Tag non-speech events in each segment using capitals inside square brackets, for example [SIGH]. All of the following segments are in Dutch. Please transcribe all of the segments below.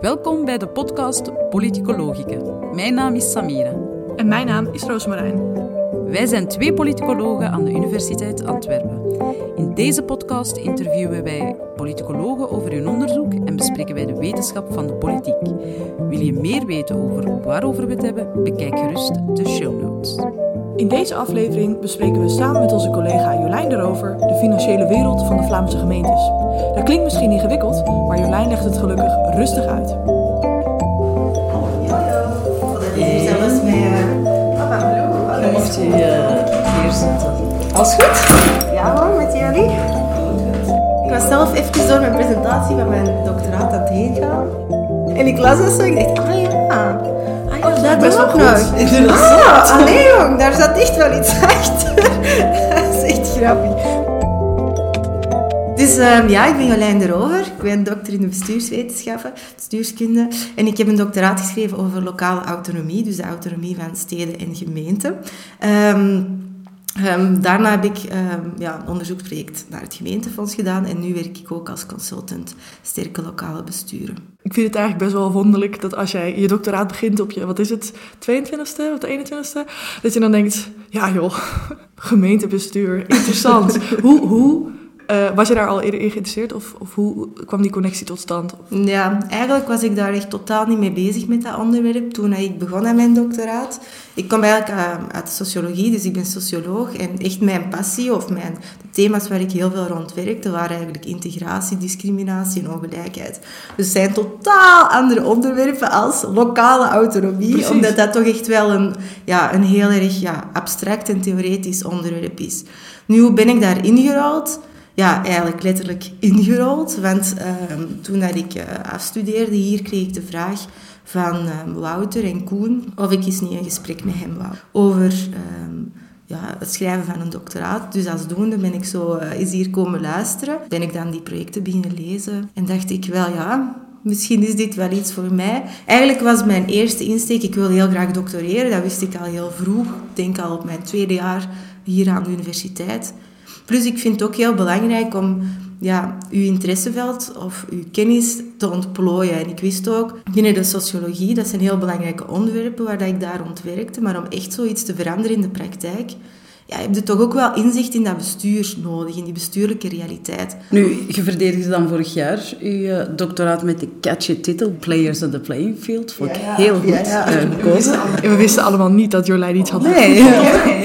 Welkom bij de podcast Politicologica. Mijn naam is Samira. En mijn naam is Roosmarijn. Wij zijn twee politicologen aan de Universiteit Antwerpen. In deze podcast interviewen wij politicologen over hun onderzoek en bespreken wij de wetenschap van de politiek. Wil je meer weten over waarover we het hebben? Bekijk gerust de show notes. In deze aflevering bespreken we samen met onze collega Jolijn de Rover de financiële wereld van de Vlaamse gemeentes. Dat klinkt misschien ingewikkeld, maar Jolijn legt het gelukkig rustig uit. Hey. Zelfs met papa hallo. Je mocht je hier zitten. Alles goed? Ja hoor, met jullie. Ik was zelf even door mijn presentatie van mijn doctoraat aan het heen gaan. En ik las dat zo en ik dacht, ah ja. Dat best wel ook goed. nog. Ah, allee jong, daar zat echt wel iets [LAUGHS] achter. dat is echt grappig. Dus ehm, ja, ik ben Jolijn de Rover. Ik ben dokter in de bestuurswetenschappen, bestuurskunde. En ik heb een doctoraat geschreven over lokale autonomie, dus de autonomie van steden en gemeenten. Ehm, ehm, daarna heb ik ja, een onderzoeksproject naar het gemeentefonds gedaan en nu werk ik ook als consultant sterke lokale besturen. Ik vind het eigenlijk best wel wonderlijk dat als jij je doctoraat begint op je, wat is het, 22e of de 21ste, dat je dan denkt, ja joh, [LAUGHS] gemeentebestuur, interessant. [LAUGHS] hoe, hoe uh, was je daar al eerder in geïnteresseerd of, of hoe kwam die connectie tot stand? Ja, eigenlijk was ik daar echt totaal niet mee bezig met dat onderwerp toen ik begon aan mijn doctoraat. Ik kom eigenlijk uh, uit de sociologie, dus ik ben socioloog. En echt mijn passie of mijn de thema's waar ik heel veel rond werkte, waren eigenlijk integratie, discriminatie en ongelijkheid. Dus het zijn totaal andere onderwerpen als lokale autonomie, Precies. omdat dat toch echt wel een, ja, een heel erg ja, abstract en theoretisch onderwerp is. Nu, hoe ben ik daar ingerold? Ja, eigenlijk letterlijk ingerold. Want uh, toen dat ik uh, afstudeerde hier, kreeg ik de vraag van uh, Wouter en Koen of ik eens niet een gesprek met hem wou over ja, het schrijven van een doctoraat. Dus alsdoende ben ik zo uh, hier komen luisteren. Ben ik dan die projecten beginnen lezen en dacht ik wel ja... Misschien is dit wel iets voor mij. Eigenlijk was mijn eerste insteek, ik wil heel graag doctoreren. Dat wist ik al heel vroeg. Ik denk al op mijn tweede jaar hier aan de universiteit. Plus, ik vind het ook heel belangrijk om ja, uw interesseveld of uw kennis te ontplooien. En ik wist ook, binnen de sociologie, dat zijn heel belangrijke onderwerpen waar dat ik daar rond werkte, maar om echt zoiets te veranderen in de praktijk, ja, heb je toch ook wel inzicht in dat bestuur nodig, in die bestuurlijke realiteit. Nu, je verdedigde dan vorig jaar je doctoraat met de catchy titel Players on the Playing Field. Vond ik ja, ja. heel goed ja, ja. Uh, gekozen. En we wisten allemaal niet dat Jolijn iets had. Nee,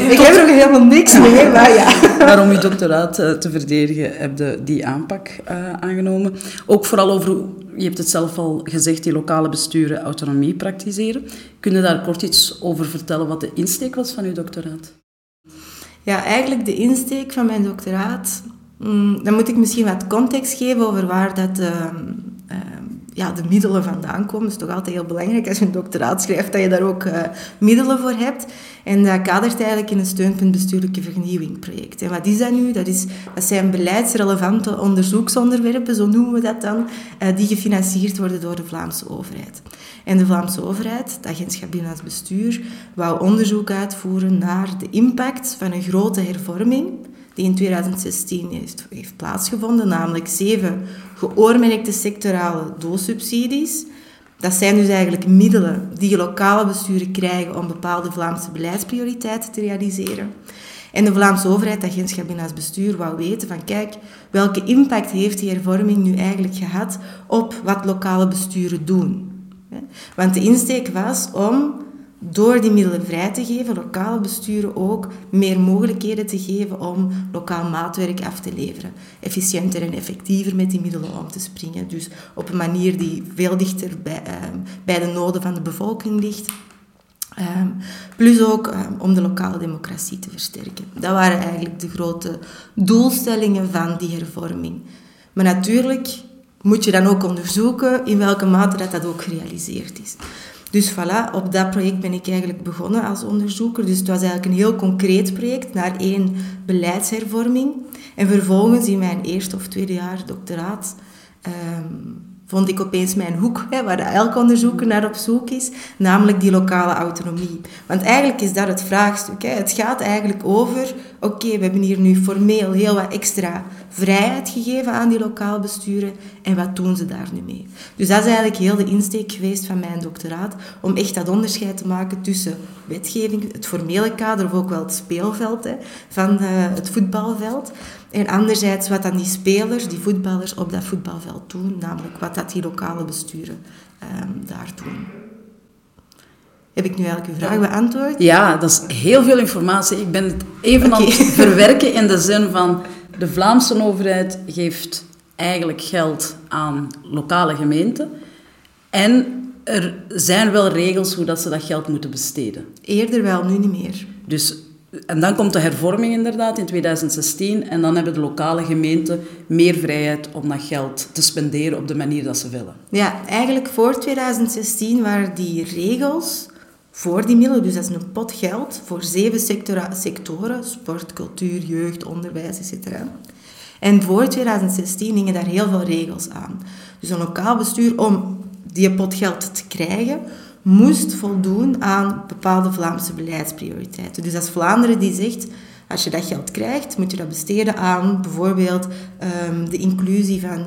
ik heb er helemaal niks mee, maar ja. [LAUGHS] Maar om je doctoraat uh, te verdedigen, heb je die aanpak uh, aangenomen. Ook vooral over, je hebt het zelf al gezegd, die lokale besturen autonomie praktiseren. Kun je daar kort iets over vertellen wat de insteek was van je doctoraat? Ja, eigenlijk de insteek van mijn doctoraat. Mm, dan moet ik misschien wat context geven over waar dat, uh, ja, de middelen vandaan komen. Dat is toch altijd heel belangrijk als je een doctoraat schrijft, dat je daar ook uh, middelen voor hebt. En dat kadert eigenlijk in een steunpunt bestuurlijke vernieuwing project. En wat is dat nu? Dat, is, dat zijn beleidsrelevante onderzoeksonderwerpen, zo noemen we dat dan, eh, die gefinancierd worden door de Vlaamse overheid. En de Vlaamse overheid, het agentschap Binnenlands Bestuur, wou onderzoek uitvoeren naar de impact van een grote hervorming die in 2016 heeft, plaatsgevonden, namelijk zeven geoormerkte sectorale doelsubsidies. Dat zijn dus eigenlijk middelen die lokale besturen krijgen om bepaalde Vlaamse beleidsprioriteiten te realiseren. En de Vlaamse overheid, dat agentschap Binnenlands Bestuur, wou weten van kijk, welke impact heeft die hervorming nu eigenlijk gehad op wat lokale besturen doen. Want de insteek was om door die middelen vrij te geven, lokale besturen ook meer mogelijkheden te geven om lokaal maatwerk af te leveren. Efficiënter en effectiever met die middelen om te springen. Dus op een manier die veel dichter bij, uh, bij de noden van de bevolking ligt. Um, plus ook um, om de lokale democratie te versterken. Dat waren eigenlijk de grote doelstellingen van die hervorming. Maar natuurlijk moet je dan ook onderzoeken in welke mate dat, dat ook gerealiseerd is. Dus voilà, op dat project ben ik eigenlijk begonnen als onderzoeker. Dus het was eigenlijk een heel concreet project naar één beleidshervorming. En vervolgens in mijn eerste of tweede jaar doctoraat um, vond ik opeens mijn hoek, hè, waar elk onderzoeker naar op zoek is, namelijk die lokale autonomie. Want eigenlijk is dat het vraagstuk. Hè. Het gaat eigenlijk over, oké, we hebben hier nu formeel heel wat extra vrijheid gegeven aan die lokaal besturen en wat doen ze daar nu mee? Dus dat is eigenlijk heel de insteek geweest van mijn doctoraat, om echt dat onderscheid te maken tussen wetgeving, het formele kader of ook wel het speelveld hè, van uh, het voetbalveld en anderzijds wat dan die spelers, die voetballers op dat voetbalveld doen, namelijk wat dat die lokale besturen um, daar doen. Heb ik nu eigenlijk uw vraag beantwoord? Ja, dat is heel veel informatie. Ik ben het even okay. aan het [LAUGHS] verwerken in de zin van de Vlaamse overheid geeft eigenlijk geld aan lokale gemeenten. En er zijn wel regels hoe dat ze dat geld moeten besteden. Eerder wel, nu niet meer. Dus en dan komt de hervorming inderdaad in 2016 en dan hebben de lokale gemeenten meer vrijheid om dat geld te spenderen op de manier dat ze willen. Ja, eigenlijk voor 2016 waren die regels voor die middelen, dus dat is een pot geld voor zeven sectoren, sport, cultuur, jeugd, onderwijs, etc. En voor 2016 hingen daar heel veel regels aan. Dus een lokaal bestuur, om die pot geld te krijgen, moest voldoen aan bepaalde Vlaamse beleidsprioriteiten. Dus als Vlaanderen die zegt, als je dat geld krijgt, moet je dat besteden aan bijvoorbeeld um, de inclusie van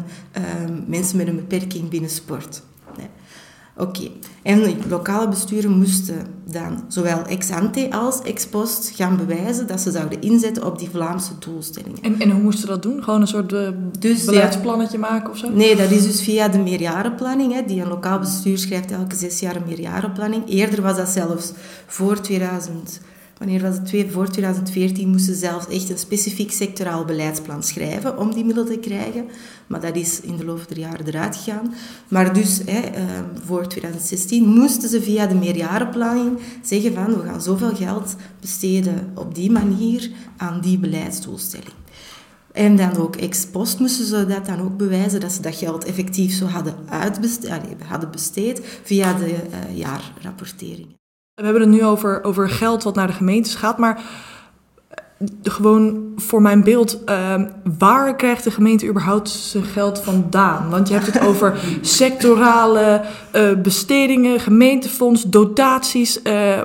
um, mensen met een beperking binnen sport. Oké. En de lokale besturen moesten dan zowel ex ante als ex post gaan bewijzen dat ze zouden inzetten op die Vlaamse doelstellingen. En, en hoe moesten ze dat doen? Gewoon een soort uh, dus, beleidsplannetje maken of zo? Nee, dat is dus via de meerjarenplanning. Hè. Die een lokaal bestuur schrijft elke zes jaar een meerjarenplanning. Eerder was dat zelfs voor 2000 Wanneer was het? Voor 2014 moesten ze zelfs echt een specifiek sectoraal beleidsplan schrijven om die middelen te krijgen. Maar dat is in de loop der jaren eruit gegaan. Maar dus hè, ehm, voor 2016 moesten ze via de meerjarenplanning zeggen van we gaan zoveel geld besteden op die manier aan die beleidsdoelstelling. En dan ook ex post moesten ze dat dan ook bewijzen dat ze dat geld effectief zo hadden, uitbesteed, hadden besteed via de uh, jaarrapporteringen. We hebben het nu over, over geld wat naar de gemeentes gaat, maar eh, gewoon voor mijn beeld, uh, waar krijgt de gemeente überhaupt zijn geld vandaan? Want je hebt het over [LAUGHS] sectorale uh, bestedingen, gemeentefonds, dotaties. Uh,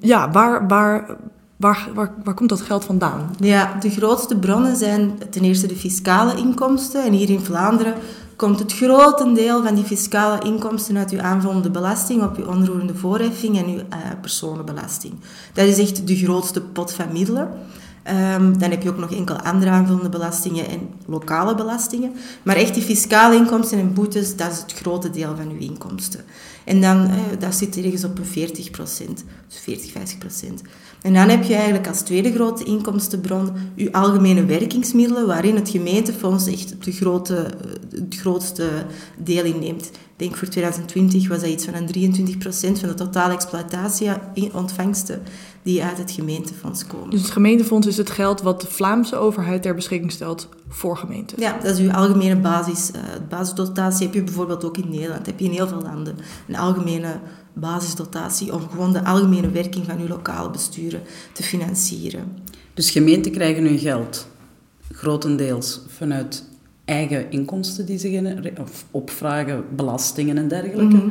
ja, waar, waar, waar, waar, waar komt dat geld vandaan? Ja, de grootste bronnen zijn ten eerste de fiscale inkomsten. En hier in Vlaanderen komt het grotendeel van die fiscale inkomsten uit uw aanvullende belasting op uw onroerende voorheffing en uw uh, personenbelasting. Dat is echt de grootste pot van middelen. Um, dan heb je ook nog enkele andere aanvullende belastingen en lokale belastingen. Maar echt die fiscale inkomsten en boetes, dat is het grote deel van uw inkomsten. En dan, eh, dat zit ergens op een 40 procent, dus 40, 50 procent. En dan heb je eigenlijk als tweede grote inkomstenbron je algemene werkingsmiddelen, waarin het gemeentefonds echt de grote, het grootste deel inneemt. Ik denk voor 2020 was dat iets van een 23% van de totale exploitatieontvangsten die uit het gemeentefonds komen. Dus het gemeentefonds is het geld wat de Vlaamse overheid ter beschikking stelt voor gemeenten? Ja, dat is uw algemene basis. Uh, basisdotatie heb je bijvoorbeeld ook in Nederland, heb je in heel veel landen. Een algemene basisdotatie om gewoon de algemene werking van uw lokale besturen te financieren. Dus gemeenten krijgen hun geld grotendeels vanuit eigen inkomsten die ze genereren, of opvragen, belastingen en dergelijke. Mhm.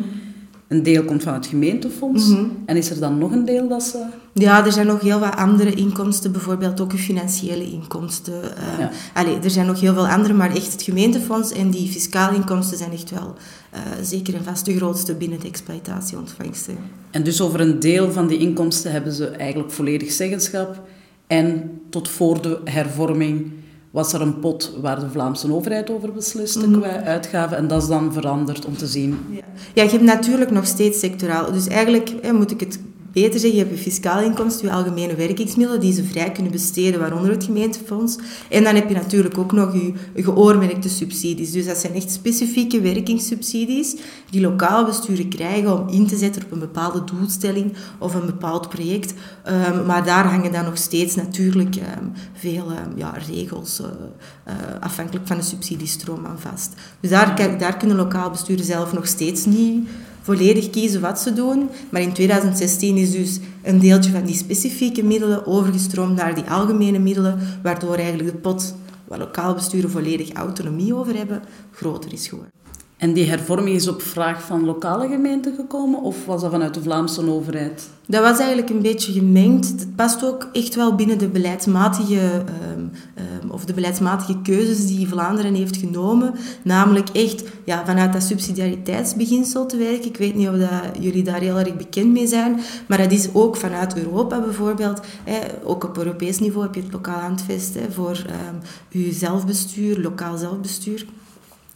Een deel komt van het gemeentefonds. Mhm. En is er dan nog een deel dat ze... Ja, er zijn nog heel wat andere inkomsten. Bijvoorbeeld ook financiële inkomsten. Uh, allee, er zijn nog heel veel andere, maar echt het gemeentefonds en die fiscale inkomsten zijn echt wel uh, zeker en vast de grootste binnen de exploitatieontvangsten. En dus over een deel van die inkomsten hebben ze eigenlijk volledig zeggenschap. En tot voor de hervorming was er een pot waar de Vlaamse overheid over besliste mm qua uitgaven. En dat is dan veranderd om te zien. Ja. ja, je hebt natuurlijk nog steeds sectoraal. Dus eigenlijk hè, moet ik het beter zeggen, je hebt je fiscale inkomsten, je algemene werkingsmiddelen, die ze vrij kunnen besteden, waaronder het gemeentefonds. En dan heb je natuurlijk ook nog je geoormerkte subsidies. Dus dat zijn echt specifieke werkingssubsidies die lokale besturen krijgen om in te zetten op een bepaalde doelstelling of een bepaald project. Um, maar daar hangen dan nog steeds natuurlijk um, veel um, ja, regels, uh, uh, afhankelijk van de subsidiestroom aan vast. Dus daar, daar kunnen lokale besturen zelf nog steeds niet volledig kiezen wat ze doen. Maar in 2016 is dus een deeltje van die specifieke middelen overgestroomd naar die algemene middelen, waardoor eigenlijk de pot waar lokaal besturen volledig autonomie over hebben, groter is geworden. En die hervorming is op vraag van lokale gemeenten gekomen of was dat vanuit de Vlaamse overheid? Dat was eigenlijk een beetje gemengd. Het past ook echt wel binnen de beleidsmatige, ehm, ehm, of de beleidsmatige keuzes die Vlaanderen heeft genomen. Namelijk echt ja, vanuit dat subsidiariteitsbeginsel te werken. Ik weet niet of dat jullie daar heel erg bekend mee zijn, maar dat is ook vanuit Europa bijvoorbeeld. Hè, ook op Europees niveau heb je het lokaal handvest hè, voor um, uw zelfbestuur, lokaal zelfbestuur.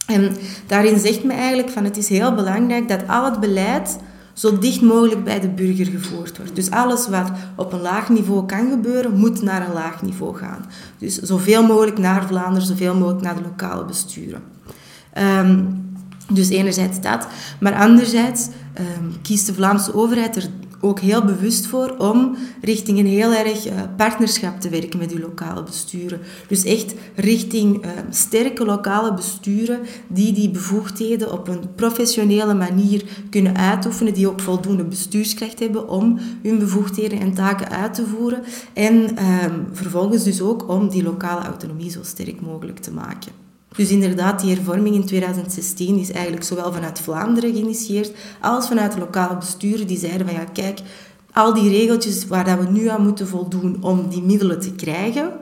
En daarin zegt men eigenlijk van het is heel belangrijk dat al het beleid zo dicht mogelijk bij de burger gevoerd wordt. Dus alles wat op een laag niveau kan gebeuren, moet naar een laag niveau gaan. Dus zoveel mogelijk naar Vlaanderen, zoveel mogelijk naar de lokale besturen. Um, dus enerzijds dat, maar anderzijds um, kiest de Vlaamse overheid er ook heel bewust voor om richting een heel erg uh, partnerschap te werken met uw lokale besturen. Dus echt richting uh, sterke lokale besturen die die bevoegdheden op een professionele manier kunnen uitoefenen, die ook voldoende bestuurskracht hebben om hun bevoegdheden en taken uit te voeren. En uh, vervolgens dus ook om die lokale autonomie zo sterk mogelijk te maken. Dus inderdaad, die hervorming in 2016 is eigenlijk zowel vanuit Vlaanderen geïnitieerd als vanuit de lokale besturen die zeiden van ja, kijk, al die regeltjes waar dat we nu aan moeten voldoen om die middelen te krijgen,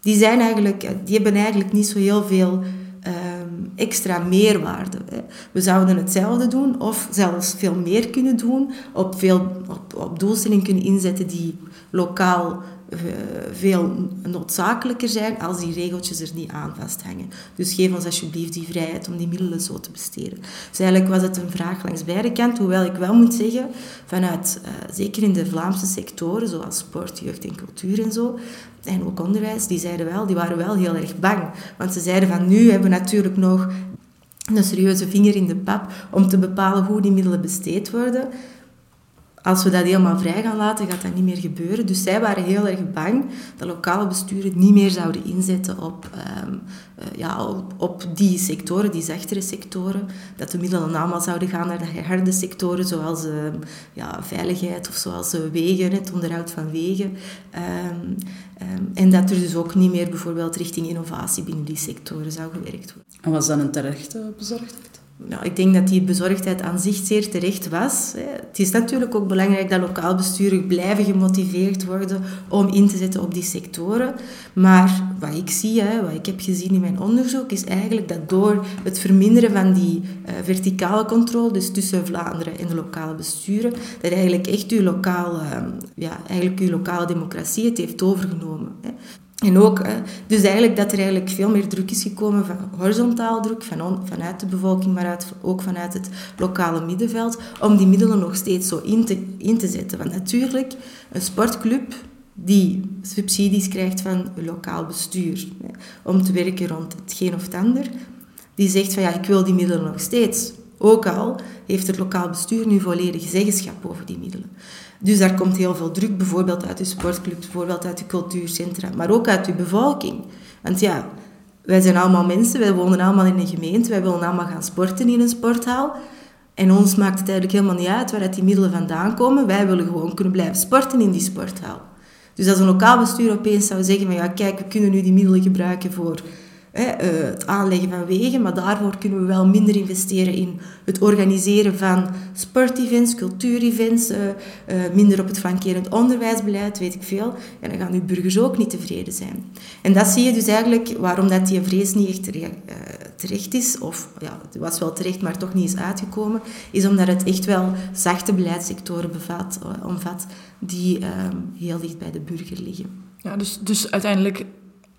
die, zijn eigenlijk, die hebben eigenlijk niet zo heel veel um, extra meerwaarde. Hè. We zouden hetzelfde doen of zelfs veel meer kunnen doen, op, veel, op, op doelstellingen kunnen inzetten die lokaal eh, veel noodzakelijker zijn als die regeltjes er niet aan vasthangen. Dus geef ons alsjeblieft die vrijheid om die middelen zo te besteden. Dus eigenlijk was het een vraag langs beide kanten, hoewel ik wel moet zeggen, vanuit, uh, zeker in de Vlaamse sectoren, zoals sport, jeugd en cultuur en zo, en ook onderwijs, die zeiden wel, die waren wel heel erg bang. Want ze zeiden van, nu hebben we natuurlijk nog een serieuze vinger in de pap om te bepalen hoe die middelen besteed worden als we dat helemaal vrij gaan laten, gaat dat niet meer gebeuren. Dus zij waren heel erg bang dat lokale besturen niet meer zouden inzetten op, um, uh, ja, op, op, die sectoren, die zachtere sectoren. Dat de middelen allemaal zouden gaan naar de harde sectoren, zoals uh, ja, veiligheid of zoals uh, wegen, het onderhoud van wegen. Um, en dat er dus ook niet meer bijvoorbeeld richting innovatie binnen die sectoren zou gewerkt worden. En was dat een terechte bezorgdheid? Nou, ik denk dat die bezorgdheid aan zich zeer terecht was. Het is natuurlijk ook belangrijk dat lokaal besturen blijven gemotiveerd worden om in te zetten op die sectoren. Maar wat ik zie, wat ik heb gezien in mijn onderzoek, is eigenlijk dat door het verminderen van die uh, verticale controle, dus tussen Vlaanderen en de lokale besturen, dat eigenlijk echt uw lokale, ja, eigenlijk uw lokale democratie het heeft overgenomen. En ook, dus eigenlijk dat er eigenlijk veel meer druk is gekomen van horizontaal druk, van vanuit de bevolking, maar ook vanuit het lokale middenveld, om die middelen nog steeds zo in te, in te zetten. Want natuurlijk, een sportclub die subsidies krijgt van lokaal bestuur om te werken rond hetgeen of het ander, die zegt van ja, ik wil die middelen nog steeds. Ook al heeft het lokaal bestuur nu volledig zeggenschap over die middelen. Dus daar komt heel veel druk, bijvoorbeeld uit de sportclubs, bijvoorbeeld uit de cultuurcentra, maar ook uit de bevolking. Want ja, wij zijn allemaal mensen, wij wonen allemaal in een gemeente, wij willen allemaal gaan sporten in een sporthal. En ons maakt het eigenlijk helemaal niet uit waar die middelen vandaan komen. Wij willen gewoon kunnen blijven sporten in die sporthal. Dus als een lokaal bestuur opeens zou zeggen van ja, kijk, we kunnen nu die middelen gebruiken voor het aanleggen van wegen, maar daarvoor kunnen we wel minder investeren in het organiseren van sportevents, cultuurevents, uh, uh, minder op het flankerend onderwijsbeleid, weet ik veel. En dan gaan uw burgers ook niet tevreden zijn. En dat zie je dus eigenlijk waarom dat die vrees niet echt terecht is, of ja, het was wel terecht, maar toch niet is uitgekomen, is omdat het echt wel zachte beleidssectoren bevat, omvat die ehm, heel dicht bij de burger liggen. Ja, dus, dus uiteindelijk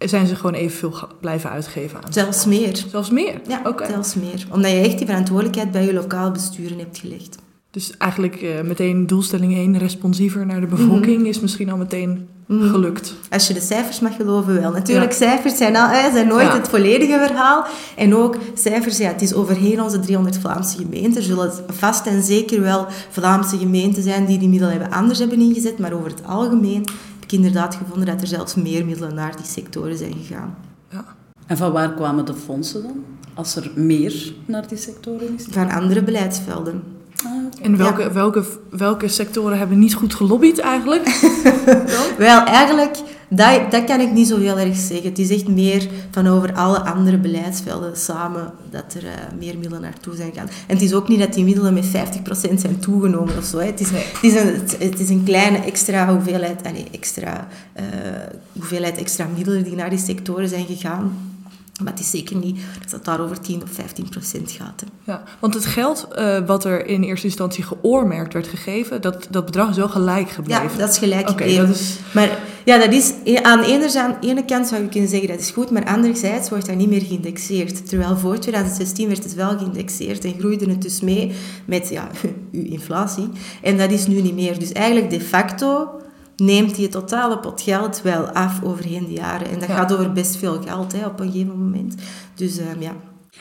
zijn ze gewoon evenveel blijven uitgeven aan. Zelfs meer. Zelfs meer? Ja, okay. zelfs meer. Omdat je echt die verantwoordelijkheid bij je lokaal besturen hebt gelegd. Dus eigenlijk uh, meteen doelstelling 1, responsiever naar de bevolking, mm -hmm. is misschien al meteen mm. gelukt. Als je de cijfers mag geloven, wel. Natuurlijk, ja. cijfers zijn, al, zijn nooit ja. het volledige verhaal. En ook cijfers, ja, het is overheen onze 300 Vlaamse gemeenten. Er zullen vast en zeker wel Vlaamse gemeenten zijn die die middelen hebben anders hebben ingezet. Maar over het algemeen inderdaad gevonden dat er zelfs meer middelen naar die sectoren zijn gegaan. Ja. En van waar kwamen de fondsen dan? Als er meer naar die sectoren is? Van andere beleidsvelden. Ah, okay. En welke, ja. welke, welke sectoren hebben niet goed gelobbyd eigenlijk? [LAUGHS] Wel, eigenlijk Dat, dat kan ik niet zo heel erg zeggen. Het is echt meer van over alle andere beleidsvelden samen dat er uh, meer middelen naartoe zijn gaan. En het is ook niet dat die middelen met 50% zijn toegenomen of zo. Hè. Het, is, het, is een, het, is een kleine extra hoeveelheid, allez, extra, uh, hoeveelheid extra middelen die naar die sectoren zijn gegaan. Maar het is zeker niet dat het daar over 10 of 15 procent gaat. Hè. Ja, want het geld uh, wat er in eerste instantie geoormerkt werd gegeven, dat, dat bedrag is wel gelijk gebleven. Ja, dat is gelijk okay, gebleven. Dat is... Maar ja, dat is, aan de ene kant zou je kunnen zeggen dat is goed, maar anderzijds wordt dat niet meer geïndexeerd. Terwijl voor 2016 werd het wel geïndexeerd en groeide het dus mee met ja, [LAUGHS] uw inflatie. En dat is nu niet meer. Dus eigenlijk de facto neemt die totale pot geld wel af overheen de jaren. En dat gaat over best veel geld hè, op een gegeven moment. Dus uh, ja.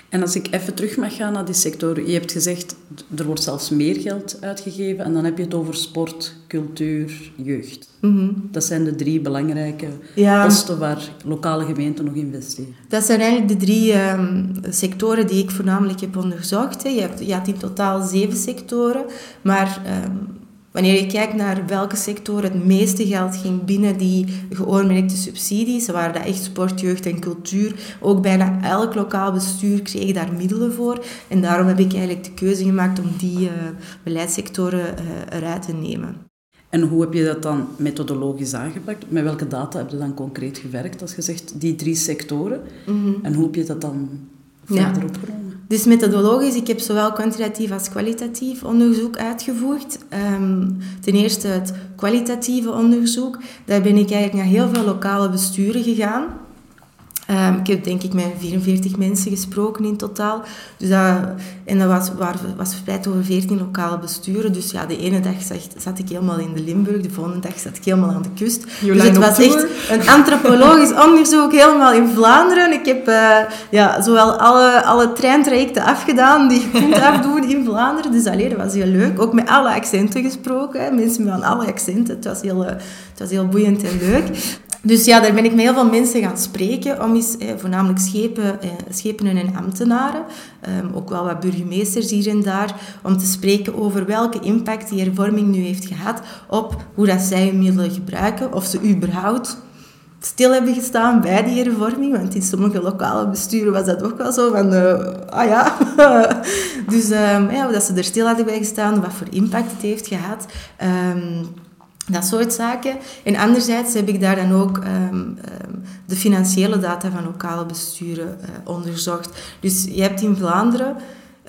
En als ik even terug mag gaan naar die sector. Je hebt gezegd, er wordt zelfs meer geld uitgegeven. En dan heb je het over sport, cultuur, jeugd. Mm Dat zijn de drie belangrijke ja. posten waar lokale gemeenten nog investeren. Dat zijn eigenlijk de drie um, sectoren die ik voornamelijk heb onderzocht. Hè. Je, hebt, je had in totaal zeven sectoren. Maar... Um, Wanneer je kijkt naar welke sector het meeste geld ging binnen die geoormerkte subsidies, waren dat echt sport, jeugd en cultuur. Ook bijna elk lokaal bestuur kreeg daar middelen voor. En daarom heb ik eigenlijk de keuze gemaakt om die uh, beleidssectoren uh, eruit te nemen. En hoe heb je dat dan methodologisch aangepakt? Met welke data heb je dan concreet gewerkt als je zegt die drie sectoren? Mm -hmm. En hoe heb je dat dan verder ja. opgenomen? Dus methodologisch, ik heb zowel kwantitatief als kwalitatief onderzoek uitgevoerd. Um, ten eerste het kwalitatieve onderzoek. Daar ben ik eigenlijk naar heel veel lokale besturen gegaan. Um, ik heb denk ik met 44 mensen gesproken in totaal. Dus dat, en dat was, was verspreid over 14 lokale besturen. Dus ja, de ene dag zat, ik helemaal in de Limburg, de volgende dag zat ik helemaal aan de kust. dus het was echt een antropologisch [LAUGHS] onderzoek helemaal in Vlaanderen. Ik heb uh, ja, zowel alle, alle treintrajecten afgedaan die je kunt [LAUGHS] afdoen in Vlaanderen. Dus alleen, dat was heel leuk. Ook met alle accenten gesproken. Hè. Mensen met alle accenten. Het was, heel, uh, het was heel boeiend en leuk. Dus ja, daar ben ik met heel veel mensen gaan spreken, om eh, voornamelijk schepen, eh, schepenen en ambtenaren, um, ook wel wat burgemeesters hier en daar, om te spreken over welke impact die hervorming nu heeft gehad op hoe dat zij hun middelen gebruiken, of ze überhaupt stil hebben gestaan bij die hervorming, want in sommige lokale besturen was dat ook wel zo van, uh, ah ja. [LAUGHS] dus um, ja, dat ze er stil hadden bij gestaan, wat voor impact het heeft gehad. Um, dat soort zaken. En anderzijds heb ik daar dan ook um, um, de financiële data van lokale besturen uh, onderzocht. Dus je hebt in Vlaanderen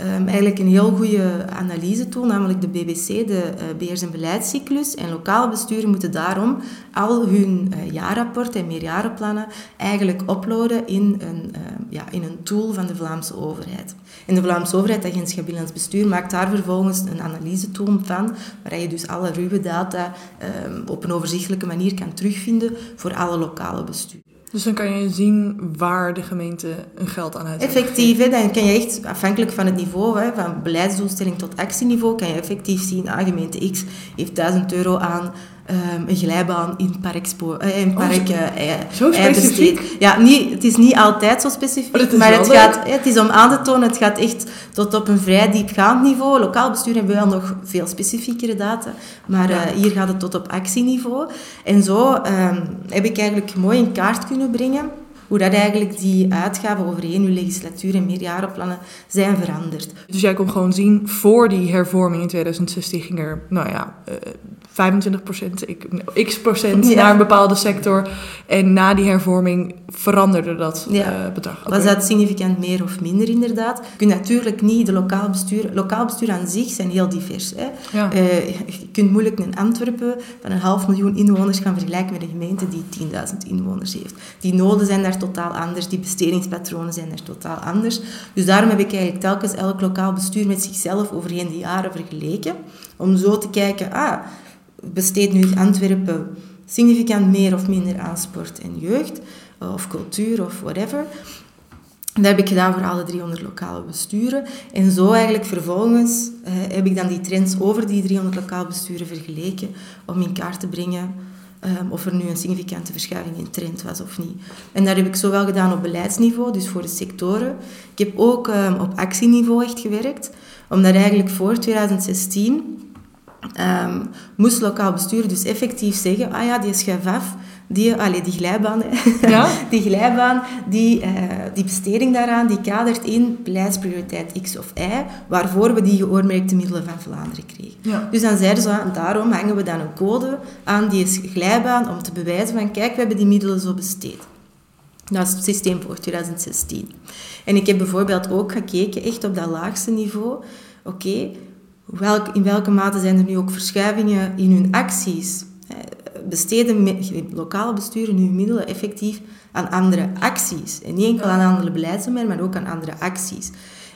um, eigenlijk een heel goede analysetool, namelijk de BBC, de uh, beheers- en beleidscyclus. En lokale besturen moeten daarom al hun uh, jaarrapport en meerjarenplannen eigenlijk uploaden in een, uh, ja, in een tool van de Vlaamse overheid. En de Vlaamse overheid, agentschap Binnenlands Bestuur, maakt daar vervolgens een analysetool van, waar je dus alle ruwe data um, op een overzichtelijke manier kan terugvinden voor alle lokale besturen. Dus dan kan je zien waar de gemeente een geld aan heeft. Effectief, hè, dan kan je echt, afhankelijk van het niveau, hè, van beleidsdoelstelling tot actieniveau, kan je effectief zien, ah, gemeente X heeft 1000 euro aan um, een glijbaan in Parkspo, uh, in Park oh, zo uh, specifiek? Ja, niet, het is niet altijd zo specifiek, maar, het, gaat, het is om aan te tonen, het gaat echt tot op een vrij diepgaand niveau. Lokaal bestuur hebben we wel nog veel specifiekere data, maar uh, hier gaat het tot op actieniveau. En zo um, heb ik eigenlijk mooi in kaart kunnen brengen hoe dat eigenlijk die uitgaven overheen uw legislatuur en meerjarenplannen zijn veranderd. Dus jij kon gewoon zien, voor die hervorming in 2016 ging er, nou ja, 25 procent, x procent naar een bepaalde sector. En na die hervorming veranderde dat ja. uh, bedrag. Was dat significant meer of minder inderdaad? Je kunt natuurlijk niet, de lokaal bestuur, lokaal bestuur aan zich zijn heel divers. Hè? Ja. Uh, je kunt moeilijk een Antwerpen van een half miljoen inwoners gaan vergelijken met een gemeente die 10.000 inwoners heeft. Die noden zijn daar totaal anders, die bestedingspatronen zijn daar totaal anders. Dus daarom heb ik eigenlijk telkens elk lokaal bestuur met zichzelf overheen de jaren vergeleken. Om zo te kijken, ah, besteedt nu Antwerpen significant meer of minder aan sport en jeugd, of cultuur of whatever. Dat heb ik gedaan voor alle 300 lokale besturen. En zo eigenlijk vervolgens eh, heb ik dan die trends over die 300 lokale besturen vergeleken om in kaart te brengen um, of er nu een significante verschuiving in trend was of niet. En dat heb ik zowel gedaan op beleidsniveau, dus voor de sectoren. Ik heb ook um, op actieniveau echt gewerkt, omdat eigenlijk voor 2016 um, moest lokaal bestuur dus effectief zeggen, ah ja, die schijf af, die, allez, die glijbaan, Ja? [LAUGHS] die glijbaan, die, eh, die besteding daaraan, die kadert in beleidsprioriteit X of Y, waarvoor we die geoormerkte middelen van Vlaanderen kregen. Ja. Dus dan zeiden ze, ah, daarom hangen we dan een code aan die glijbaan om te bewijzen van, kijk, we hebben die middelen zo besteed. Dat is het systeem voor 2016. En ik heb bijvoorbeeld ook gekeken, echt op dat laagste niveau, oké, welk, in welke mate zijn er nu ook verschuivingen in hun acties? Eh, Besteden lokale besturen hun middelen effectief aan andere acties. En niet enkel aan andere beleidsdomeinen, maar ook aan andere acties.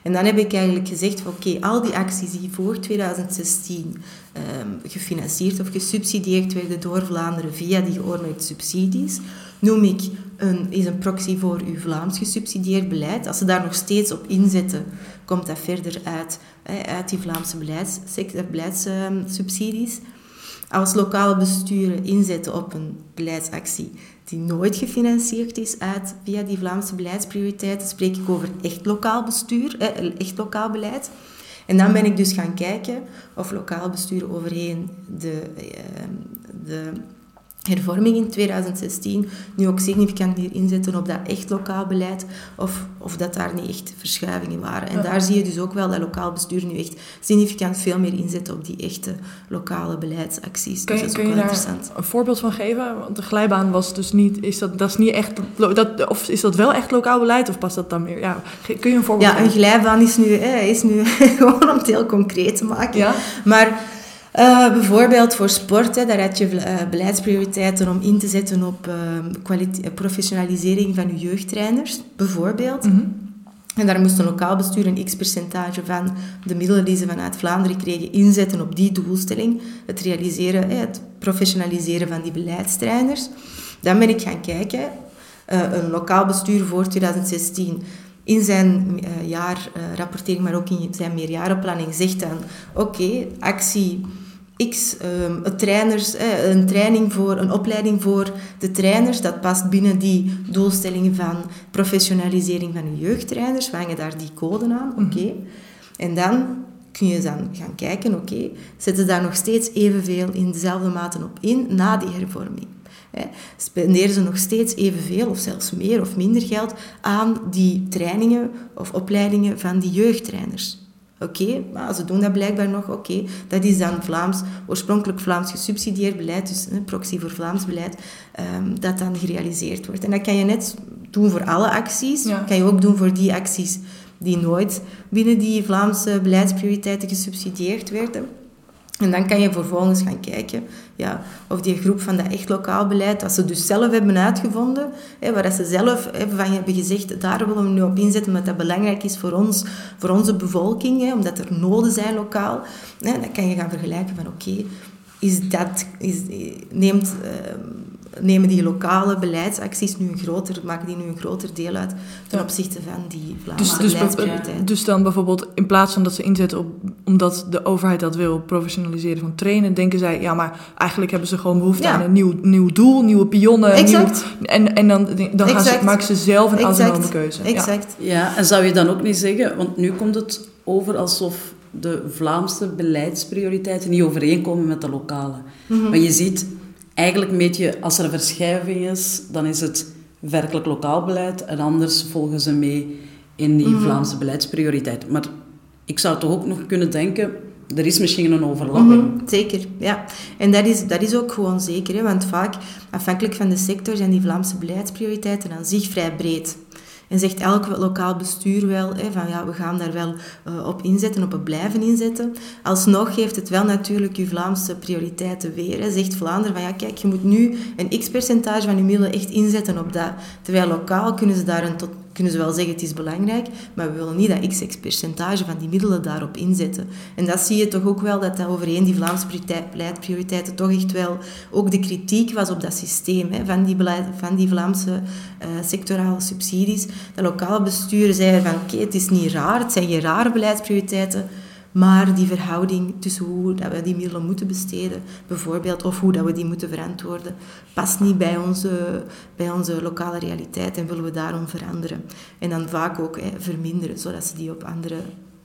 En dan heb ik eigenlijk gezegd, oké, al die acties die voor 2016 ehm, gefinancierd of gesubsidieerd werden door Vlaanderen via die geoormerkte subsidies, noem ik een, is een proxy voor uw Vlaams gesubsidieerd beleid. Als ze daar nog steeds op inzetten, komt dat verder uit, uit die Vlaamse beleids, sec- beleidssubsidies. Als lokale besturen inzetten op een beleidsactie die nooit gefinancierd is uit, via die Vlaamse beleidsprioriteiten, spreek ik over echt lokaal bestuur, hè, echt lokaal beleid. En dan ben ik dus gaan kijken of lokaal besturen overheen de, eh, de hervorming in 2016 nu ook significant meer inzetten op dat echt lokaal beleid of, of dat daar niet echt verschuivingen waren. En daar zie je dus ook wel dat lokaal bestuur nu echt significant veel meer inzet op die echte lokale beleidsacties. Kun dus je, dat is kun ook je wel daar interessant. een voorbeeld van geven? Want de glijbaan was dus niet, is dat, dat is niet echt, dat, of is dat wel echt lokaal beleid of past dat dan meer? Ja, kun je een voorbeeld Ja, een glijbaan is nu, is nu [LAUGHS] gewoon om het heel concreet te maken. Ja? Maar eh, bijvoorbeeld voor sport, hè, daar had je eh, beleidsprioriteiten om in te zetten op eh, kwalite- eh, professionalisering van je jeugdtrainers, bijvoorbeeld. Mhm. En daar moest een lokaal bestuur een x-percentage van de middelen die ze vanuit Vlaanderen kregen inzetten op die doelstelling. Het realiseren, hè, het professionaliseren van die beleidstrainers. Dan ben ik gaan kijken. eh, een lokaal bestuur voor 2016 in zijn eh, jaarrapportering, maar ook in zijn meerjarenplanning zegt dan... Oké, actie X, ehm, een, trainers, eh, een training voor, een opleiding voor de trainers, dat past binnen die doelstellingen van professionalisering van de jeugdtrainers. We hangen daar die code aan, oké. En dan kun je dan gaan kijken, oké, zetten daar nog steeds evenveel in dezelfde mate op in na die hervorming. Hè. Spenderen ze nog steeds evenveel of zelfs meer of minder geld aan die trainingen of opleidingen van die jeugdtrainers? Oké, maar ze doen dat blijkbaar nog. Oké, dat is dan Vlaams, oorspronkelijk Vlaams gesubsidieerd beleid, dus een proxy voor Vlaams beleid, ehm, dat dan gerealiseerd wordt. En dat kan je net doen voor alle acties. Ja. kan je ook doen voor die acties die nooit binnen die Vlaamse beleidsprioriteiten gesubsidieerd werden. En dan kan je vervolgens gaan kijken ja, of die groep van dat echt lokaal beleid, dat ze dus zelf hebben uitgevonden, hè, waar ze zelf hè, van hebben gezegd, daar willen we nu op inzetten, omdat dat belangrijk is voor ons, voor onze bevolking, hè, omdat er noden zijn lokaal. Hè, dan kan je gaan vergelijken van oké, is dat, is, neemt, eh, nemen die lokale beleidsacties nu een groter, maken die nu een groter deel uit ten Ja. opzichte van die Dus, Vlaamse dus, beleidsprioriteiten. dus dan bijvoorbeeld in plaats van dat ze inzetten op, omdat de overheid dat wil, professionaliseren van trainen, denken zij, ja, maar eigenlijk hebben ze gewoon behoefte Ja. aan een nieuw, nieuw doel, nieuwe pionnen. Exact. Nieuw, en, en dan, dan gaan ze, maken ze zelf een Exact. autonome keuze. Ja. Exact. Ja, en zou je dan ook niet zeggen, want nu komt het over alsof de Vlaamse beleidsprioriteiten niet overeenkomen met de lokale. Maar je ziet, eigenlijk meet je, als er een verschuiving is, dan is het werkelijk lokaal beleid en anders volgen ze mee in die Vlaamse beleidsprioriteit. Maar ik zou toch ook nog kunnen denken, er is misschien een overlapping. Mhm, zeker, ja. En dat is, dat is ook gewoon zeker, hè, want vaak, afhankelijk van de sector, zijn die Vlaamse beleidsprioriteiten aan zich vrij breed. En zegt elk lokaal bestuur wel, hè, van ja, we gaan daar wel eh, op inzetten, op het blijven inzetten. Alsnog geeft het wel natuurlijk je Vlaamse prioriteiten weer. Hè. Zegt Vlaanderen van ja, kijk, je moet nu een x-percentage van je middelen echt inzetten op dat. Terwijl lokaal kunnen ze daar een tot, kunnen ze wel zeggen het is belangrijk, maar we willen niet dat x percentage van die middelen daarop inzetten. En dat zie je toch ook wel, dat dat overheen die Vlaamse prioriteit- beleidprioriteiten toch echt wel ook de kritiek was op dat systeem hè, van, die van die Vlaamse eh, sectorale subsidies. De lokale besturen zeiden van oké, het is niet raar, het zijn geen rare beleidsprioriteiten, maar die verhouding tussen hoe dat we die middelen moeten besteden, bijvoorbeeld, of hoe dat we die moeten verantwoorden, past niet bij onze, bij onze lokale realiteit en willen we daarom veranderen. En dan vaak ook hè, verminderen, zodat ze die op andere,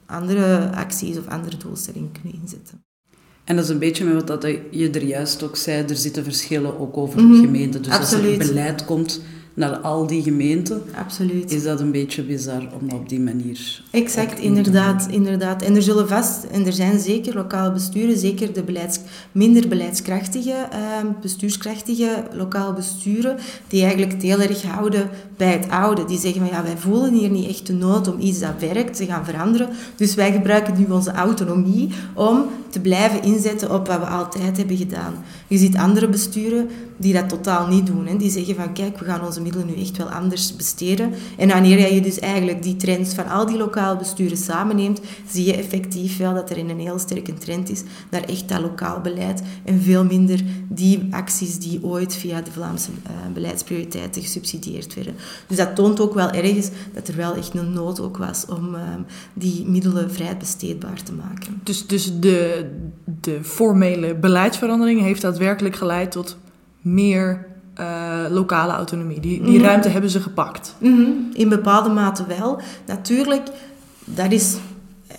andere acties of andere doelstellingen kunnen inzetten. En dat is een beetje met wat dat je er juist ook zei, er zitten verschillen ook over Mhm, gemeenten. Dus als er beleid komt naar al die gemeenten, Absoluut. is dat een beetje bizar om op die manier... Exact, inderdaad, inderdaad. En er zullen vast, en er zijn zeker lokale besturen, zeker de beleids, minder beleidskrachtige, ehm, bestuurskrachtige lokale besturen, die eigenlijk heel erg houden bij het oude. Die zeggen van ja, wij voelen hier niet echt de nood om iets dat werkt te gaan veranderen. Dus wij gebruiken nu onze autonomie om te blijven inzetten op wat we altijd hebben gedaan. Je ziet andere besturen die dat totaal niet doen. Hè. Die zeggen van kijk, we gaan onze middelen nu echt wel anders besteden. En wanneer je dus eigenlijk die trends van al die lokale besturen samenneemt, zie je effectief wel dat er een heel sterke trend is naar echt dat lokaal beleid en veel minder die acties die ooit via de Vlaamse eh, beleidsprioriteiten gesubsidieerd werden. Dus dat toont ook wel ergens dat er wel echt een nood ook was om eh, die middelen vrij besteedbaar te maken. Dus, dus de, de formele beleidsverandering heeft daadwerkelijk geleid tot meer eh, lokale autonomie. Die, die Mhm. ruimte hebben ze gepakt. Mhm, In bepaalde mate wel. Natuurlijk, dat is,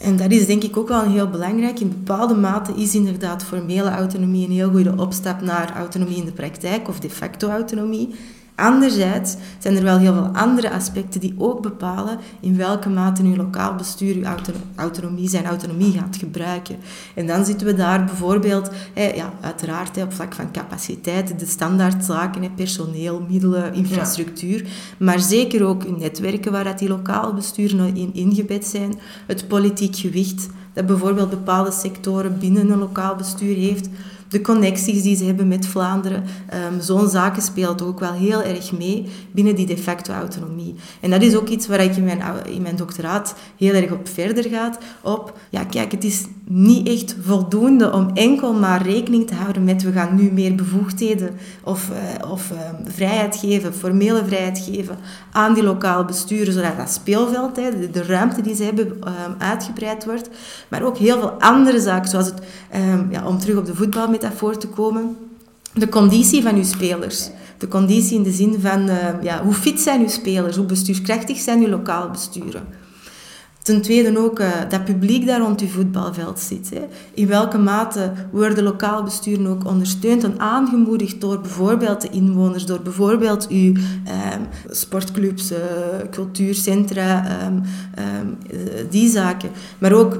en dat is denk ik ook wel heel belangrijk, in bepaalde mate is inderdaad formele autonomie een heel goede opstap naar autonomie in de praktijk of de facto autonomie. Anderzijds zijn er wel heel veel andere aspecten die ook bepalen in welke mate uw lokaal bestuur uw auto- autonomie, zijn autonomie gaat gebruiken. En dan zitten we daar bijvoorbeeld, ja, uiteraard op vlak van capaciteit, de standaardzaken, personeel, middelen, infrastructuur, maar zeker ook uw netwerken waar dat die lokale besturen in ingebed zijn, het politiek gewicht dat bijvoorbeeld bepaalde sectoren binnen een lokaal bestuur heeft, de connecties die ze hebben met Vlaanderen. Ehm, Zo'n zaken speelt ook wel heel erg mee binnen die de facto autonomie. En dat is ook iets waar ik in mijn, in mijn doctoraat heel erg op verder gaat. Op, ja kijk, het is niet echt voldoende om enkel maar rekening te houden met we gaan nu meer bevoegdheden of, eh, of ehm, vrijheid geven, formele vrijheid geven aan die lokale besturen, zodat dat speelveld, hè, de, de ruimte die ze hebben, ehm, uitgebreid wordt. Maar ook heel veel andere zaken, zoals het, ehm, ja, om terug op de voetbalmetafoor te komen, de conditie van uw spelers. De conditie in de zin van ja, hoe fit zijn uw spelers, hoe bestuurskrachtig zijn uw lokale besturen. Ten tweede ook eh, dat publiek daar rond uw voetbalveld zit. Hè. In welke mate worden lokale besturen ook ondersteund en aangemoedigd door bijvoorbeeld de inwoners, door bijvoorbeeld uw ehm, sportclubs, eh, cultuurcentra, ehm, ehm, eh, die zaken. Maar ook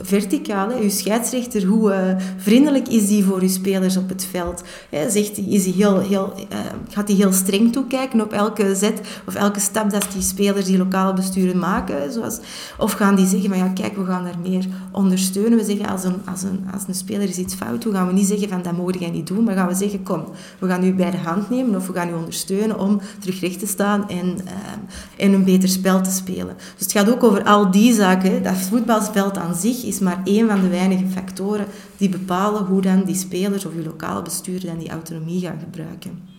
verticaal, uw scheidsrechter, hoe eh, vriendelijk is die voor uw spelers op het veld? Hè, zegt is die heel, heel, eh, gaat hij heel streng toekijken op elke zet of elke stap dat die spelers, die lokale besturen maken? Zoals, of gaan die zeggen van ja, kijk, we gaan daar meer ondersteunen. We zeggen als een, als een, als een speler is iets fout, doet, gaan we niet zeggen van dat mogen jij niet doen, maar gaan we zeggen kom, we gaan u bij de hand nemen of we gaan u ondersteunen om terug recht te staan en, eh, en een beter spel te spelen. Dus het gaat ook over al die zaken. Dat voetbalveld aan zich is maar één van de weinige factoren die bepalen hoe dan die spelers of uw lokale bestuur dan die autonomie gaan gebruiken.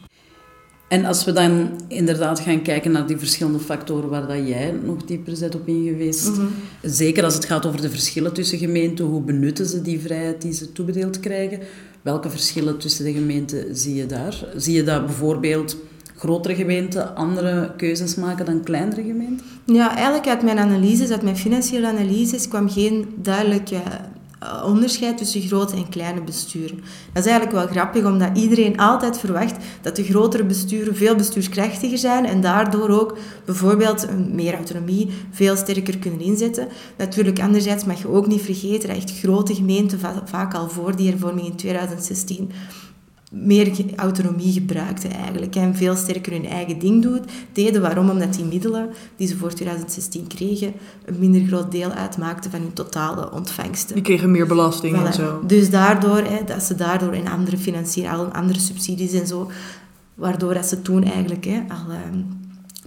En als we dan inderdaad gaan kijken naar die verschillende factoren waar dat jij nog dieper bent op in geweest, Mhm. zeker als het gaat over de verschillen tussen gemeenten, hoe benutten ze die vrijheid die ze toebedeeld krijgen? Welke verschillen tussen de gemeenten zie je daar? Zie je dat bijvoorbeeld grotere gemeenten andere keuzes maken dan kleinere gemeenten? Ja, eigenlijk uit mijn analyses, uit mijn financiële analyses, kwam geen duidelijk eh, onderscheid tussen grote en kleine besturen. Dat is eigenlijk wel grappig, omdat iedereen altijd verwacht dat de grotere besturen veel bestuurskrachtiger zijn en daardoor ook bijvoorbeeld meer autonomie veel sterker kunnen inzetten. Natuurlijk, anderzijds mag je ook niet vergeten dat echt grote gemeenten va- vaak al voor die hervorming in 2016 meer autonomie gebruikten eigenlijk en veel sterker hun eigen ding doet, deden. Waarom? Omdat die middelen die ze voor 2016 kregen een minder groot deel uitmaakten van hun totale ontvangsten. Die kregen meer belasting en zo. Dus daardoor, hè, dat ze daardoor en andere financiële, andere subsidies en zo, waardoor dat ze toen eigenlijk hè, al ehm,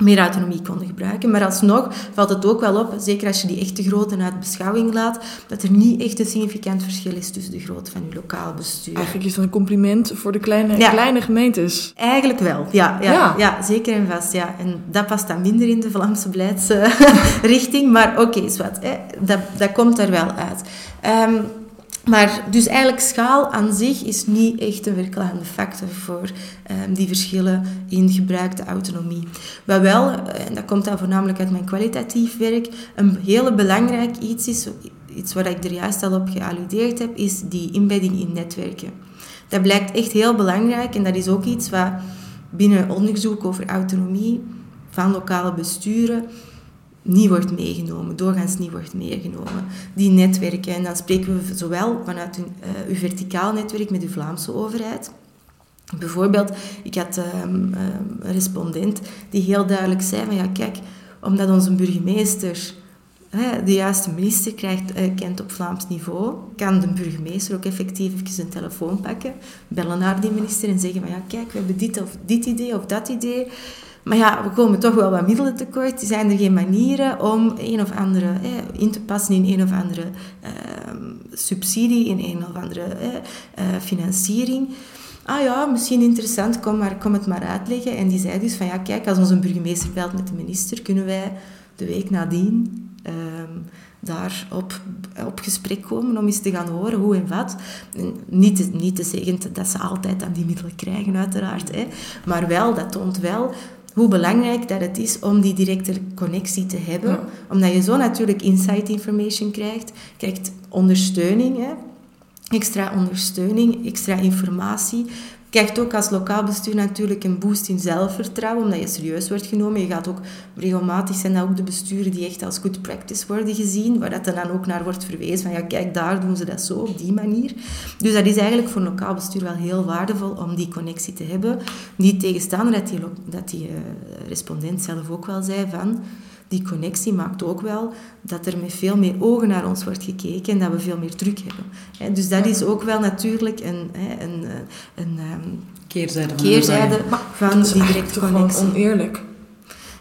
meer autonomie konden gebruiken. Maar alsnog valt het ook wel op, zeker als je die echte grootte uit beschouwing laat, dat er niet echt een significant verschil is tussen de grootte van je lokaal bestuur. Eigenlijk is dat een compliment voor de kleine, Ja. kleine gemeentes. Eigenlijk wel, ja, ja, Ja. ja. zeker en vast. Ja. En dat past dan minder in de Vlaamse beleidsrichting, [LAUGHS] maar oké, is wat. Hè. Dat, dat komt er wel uit. Ehm, maar dus eigenlijk schaal aan zich is niet echt een verklarende factor voor ehm, die verschillen in gebruikte autonomie. Wat wel, eh, en dat komt dan voornamelijk uit mijn kwalitatief werk, een hele belangrijk iets is, iets waar ik er juist al op gealludeerd heb, is die inbedding in netwerken. Dat blijkt echt heel belangrijk en dat is ook iets wat binnen onderzoek over autonomie van lokale besturen niet wordt meegenomen, doorgaans niet wordt meegenomen. Die netwerken, en dan spreken we zowel vanuit uw, uh, uw verticaal netwerk met uw Vlaamse overheid. Bijvoorbeeld, ik had um, um, een respondent die heel duidelijk zei van ja, kijk, omdat onze burgemeester de juiste minister uh, kent op Vlaams niveau, kan de burgemeester ook effectief even een telefoon pakken, bellen naar die minister en zeggen van ja, kijk, we hebben dit of dit idee of dat idee. Maar ja, we komen toch wel wat middelen tekort. Zijn er geen manieren om een of andere in te passen in een of andere eh, subsidie, in een of andere eh, financiering? Ah ja, misschien interessant, kom, maar, kom het maar uitleggen. En die zei dus van ja, kijk, als onze burgemeester belt met de minister, kunnen wij de week nadien um, daar op, op gesprek komen om eens te gaan horen hoe en wat. niet, te, niet te zeggen dat ze altijd aan die middelen krijgen, uiteraard. Maar wel, dat toont wel hoe belangrijk dat het is om die directe connectie te hebben. Omdat je zo natuurlijk insight information krijgt, krijgt ondersteuning, hè, extra ondersteuning, extra informatie krijgt ook als lokaal bestuur natuurlijk een boost in zelfvertrouwen, omdat je serieus wordt genomen. Je gaat ook regelmatig zijn dat ook de besturen die echt als good practice worden gezien, waar dat dan ook naar wordt verwezen van ja, kijk, daar doen ze dat zo, op die manier. Dus dat is eigenlijk voor een lokaal bestuur wel heel waardevol om die connectie te hebben. Niet tegenstaande dat die, dat die uh, respondent zelf ook wel zei van die connectie maakt ook wel dat er met veel meer ogen naar ons wordt gekeken en dat we veel meer druk hebben. Dus dat is ook wel natuurlijk een, een, een, een keerzijde, keerzijde van, die directe connectie. oneerlijk.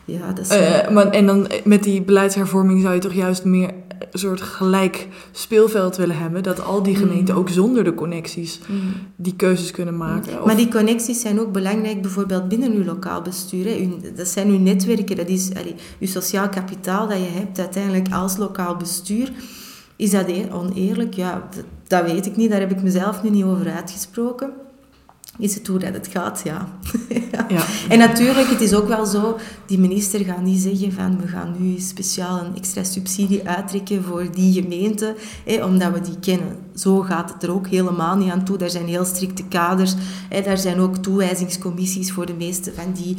Ja, dat is... Uh, maar, en dan met die beleidshervorming zou je toch juist meer soort gelijk speelveld willen hebben. Dat al die gemeenten mm. ook zonder de connecties mm. die keuzes kunnen maken. Maar die connecties zijn ook belangrijk bijvoorbeeld binnen uw lokaal bestuur. Hè. dat zijn uw netwerken, dat is allee, uw sociaal kapitaal dat je hebt uiteindelijk als lokaal bestuur. Is dat e-, oneerlijk? Ja, dat, dat weet ik niet. Daar heb ik mezelf nu niet over uitgesproken is het hoe dat het gaat, ja. [LAUGHS] ja. En natuurlijk, het is ook wel zo, die minister gaat niet zeggen van we gaan nu speciaal een extra subsidie uittrekken voor die gemeente, omdat we die kennen. Zo gaat het er ook helemaal niet aan toe. Daar zijn heel strikte kaders. daar zijn ook toewijzingscommissies voor de meeste van die...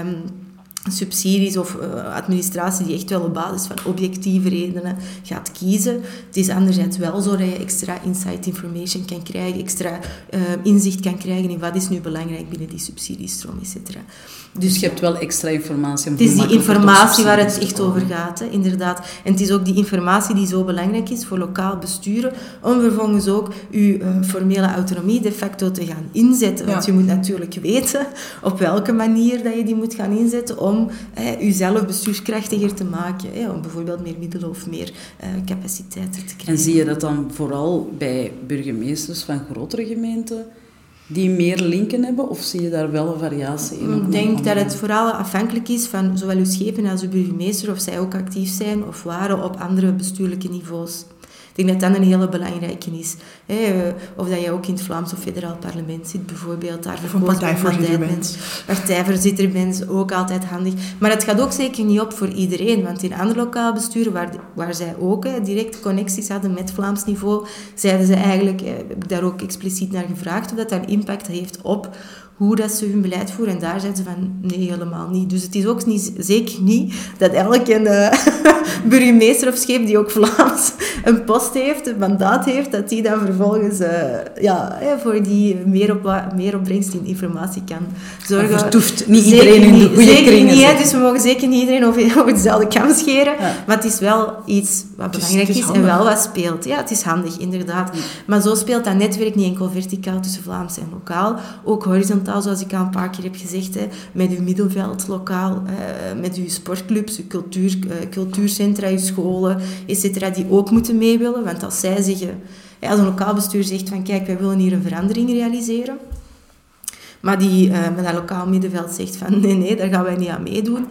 Um, subsidies of uh, administratie die echt wel op basis van objectieve redenen gaat kiezen. Het is anderzijds wel zo dat je extra insight information kan krijgen, extra uh, inzicht kan krijgen in wat is nu belangrijk binnen die subsidiestroom, et cetera. Dus je hebt wel extra informatie. Het is die informatie waar het echt over gaat, hè, inderdaad. En het is ook die informatie die zo belangrijk is voor lokaal besturen, om vervolgens ook je uh, formele autonomie de facto te gaan inzetten. Want je moet natuurlijk weten op welke manier dat je die moet gaan inzetten om eh, jezelf bestuurskrachtiger te maken. Hè, om bijvoorbeeld meer middelen of meer uh, capaciteiten te krijgen. En zie je dat dan vooral bij burgemeesters van grotere gemeenten? die meer linken hebben? Of zie je daar wel een variatie in? Ik denk dat het vooral afhankelijk is van zowel uw schepen als uw burgemeester, of zij ook actief zijn of waren op andere bestuurlijke niveaus. Ik denk dat dat een hele belangrijke is. Of dat je ook in het Vlaams of federaal parlement zit, bijvoorbeeld. Daar of een partijvoorzitter bent. Partijvoorzitter bent, ook altijd handig. Maar het gaat ook zeker niet op voor iedereen. Want in andere lokaal besturen, waar, waar zij ook hè, direct connecties hadden met Vlaams niveau, zeiden ze eigenlijk, heb ik daar ook expliciet naar gevraagd, of dat dat een impact heeft op hoe dat ze hun beleid voeren. En daar zeiden ze van, nee, helemaal niet. Dus het is ook niet, zeker niet dat elke uh, [LAUGHS] burgemeester of scheep die ook Vlaams [LAUGHS] een post heeft, een mandaat heeft, dat die dan vervolgens uh, ja, voor die meer, op, meer opbrengst in informatie kan zorgen. vertoeft niet iedereen in de goede zeker kringen. Niet, dus we mogen zeker niet iedereen over, [LAUGHS] over dezelfde kam scheren. Maar het is wel iets wat belangrijk is, en wel wat speelt. Ja, het is handig, inderdaad. Maar zo speelt dat netwerk niet enkel verticaal tussen Vlaams en lokaal, ook horizontaal zoals ik al een paar keer heb gezegd, hè, met uw middenveld lokaal, uh, met uw sportclubs, uw cultuur, uh, cultuurcentra, uw scholen, etc., die ook moeten mee willen. Want als zij zeggen, als een lokaal bestuur zegt van kijk, wij willen hier een verandering realiseren, maar die uh, met dat lokaal middenveld zegt van nee, nee, daar gaan wij niet aan meedoen,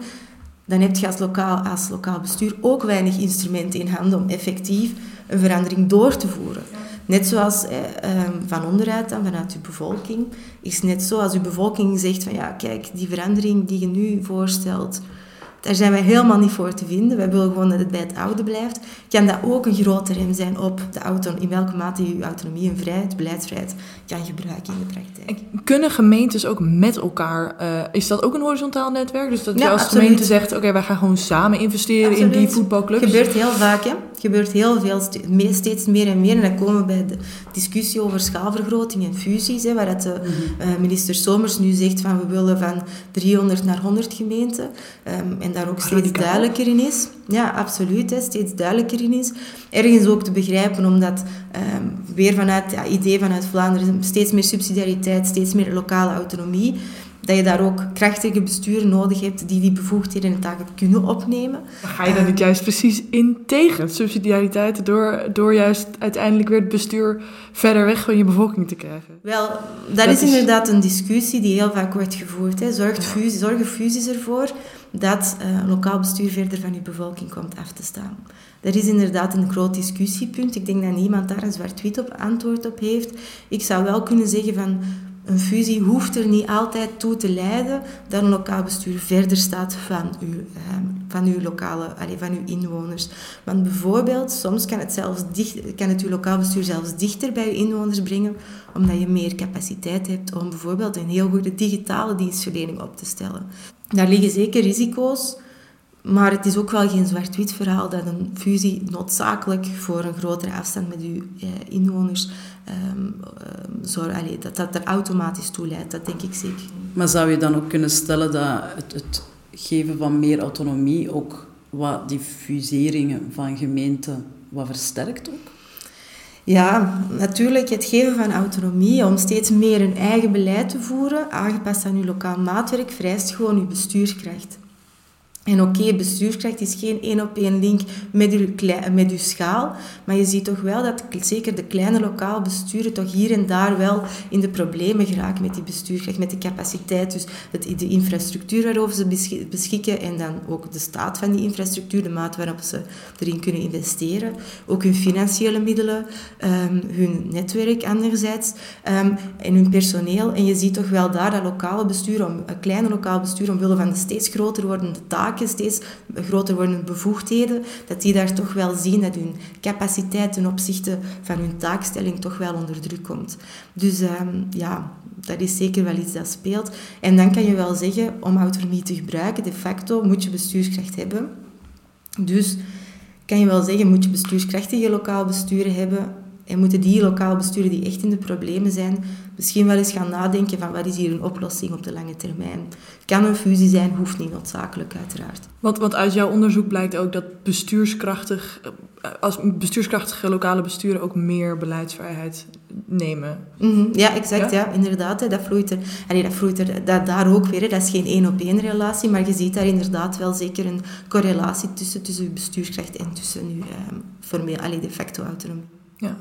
dan heb je als lokaal, als lokaal bestuur ook weinig instrumenten in handen om effectief een verandering door te voeren. Net zoals eh, van onderuit dan, vanuit je bevolking, is net zo als je bevolking zegt van ja, kijk, die verandering die je nu voorstelt, Daar zijn wij helemaal niet voor te vinden. Wij willen gewoon dat het bij het oude blijft. Kan dat ook een grote rem zijn op de auto, in welke mate je je autonomie en vrijheid, beleidsvrijheid, kan gebruiken in de praktijk. En kunnen gemeentes ook met elkaar, uh, is dat ook een horizontaal netwerk? Dus dat je Ja, als absoluut. gemeente zegt, oké, wij gaan gewoon samen investeren in die voetbalclubs. gebeurt heel vaak, hè. gebeurt heel veel, steeds meer en meer. En dan komen we bij de discussie over schaalvergroting en fusies, hè, waar dat de, eh, minister Somers nu zegt van we willen van 300 naar 100 gemeenten. Ehm, en daar ook steeds Radicaal. duidelijker in is. Ja, absoluut, hè, steeds duidelijker in is. Ergens ook te begrijpen, omdat ehm, weer vanuit het idee vanuit Vlaanderen steeds meer subsidiariteit, steeds meer lokale autonomie, dat je daar ook krachtige besturen nodig hebt die die bevoegdheden en taken kunnen opnemen. Maar ga je dan niet juist precies in tegen subsidiariteit door, door juist uiteindelijk weer het bestuur verder weg van je bevolking te krijgen? Wel, dat, Dat is is- inderdaad een discussie die heel vaak wordt gevoerd. Hè. Zorgt fusie, zorgen fusies ervoor dat een lokaal bestuur verder van je bevolking komt af te staan? Dat is inderdaad een groot discussiepunt. Ik denk dat niemand daar een zwart-wit op antwoord op heeft. Ik zou wel kunnen zeggen van een fusie hoeft er niet altijd toe te leiden dat een lokaal bestuur verder staat van uw, eh, van uw lokale, van uw inwoners. Want bijvoorbeeld, soms kan het, zelfs kan het uw lokaal bestuur zelfs dichter bij uw inwoners brengen, omdat je meer capaciteit hebt om bijvoorbeeld een heel goede digitale dienstverlening op te stellen. Daar liggen zeker risico's, maar het is ook wel geen zwart-wit verhaal dat een fusie noodzakelijk voor een grotere afstand met uw eh, inwoners ehm, ehm, zorg, dat dat er automatisch toe leidt. Dat denk ik zeker. Maar zou je dan ook kunnen stellen dat het, het geven van meer autonomie ook wat die fuseringen van gemeenten wat versterkt ook? Ja, natuurlijk het geven van autonomie om steeds meer een eigen beleid te voeren, aangepast aan uw lokaal maatwerk, vereist gewoon uw bestuurskracht. En oké, bestuurskracht is geen één op één link met uw, klei- met uw schaal, maar je ziet toch wel dat zeker de kleine lokaal besturen toch hier en daar wel in de problemen geraken met die bestuurskracht, met de capaciteit, dus het, de infrastructuur waarover ze beschi- beschikken en dan ook de staat van die infrastructuur, de mate waarop ze erin kunnen investeren, ook hun financiële middelen, ehm, hun netwerk anderzijds ehm, en hun personeel. En je ziet toch wel daar dat lokale bestuur, om, een kleine lokaal bestuur, omwille van de steeds groter wordende taken, steeds groter wordende bevoegdheden, dat die daar toch wel zien dat hun capaciteit ten opzichte van hun taakstelling toch wel onder druk komt. Dus ehm, ja, dat is zeker wel iets dat speelt. En dan kan je wel zeggen, om autonomie te gebruiken, de facto moet je bestuurskracht hebben. Dus kan je wel zeggen, moet je bestuurskrachtige lokaal besturen hebben en moeten die lokaal besturen die echt in de problemen zijn, misschien wel eens gaan nadenken van wat is hier een oplossing op de lange termijn. Kan een fusie zijn, hoeft niet noodzakelijk uiteraard. Want, want uit jouw onderzoek blijkt ook dat bestuurskrachtig, eh, als bestuurskrachtige lokale besturen ook meer beleidsvrijheid nemen. Mhm, Ja, exact. Ja? Ja? inderdaad. hè, Dat vloeit er, allee, dat vloeit er dat, daar ook weer. hè. Dat is geen één op één relatie, maar je ziet daar inderdaad wel zeker een correlatie tussen, tussen bestuurskracht en tussen je ehm, formeel, allee, de facto autonomie. Ja.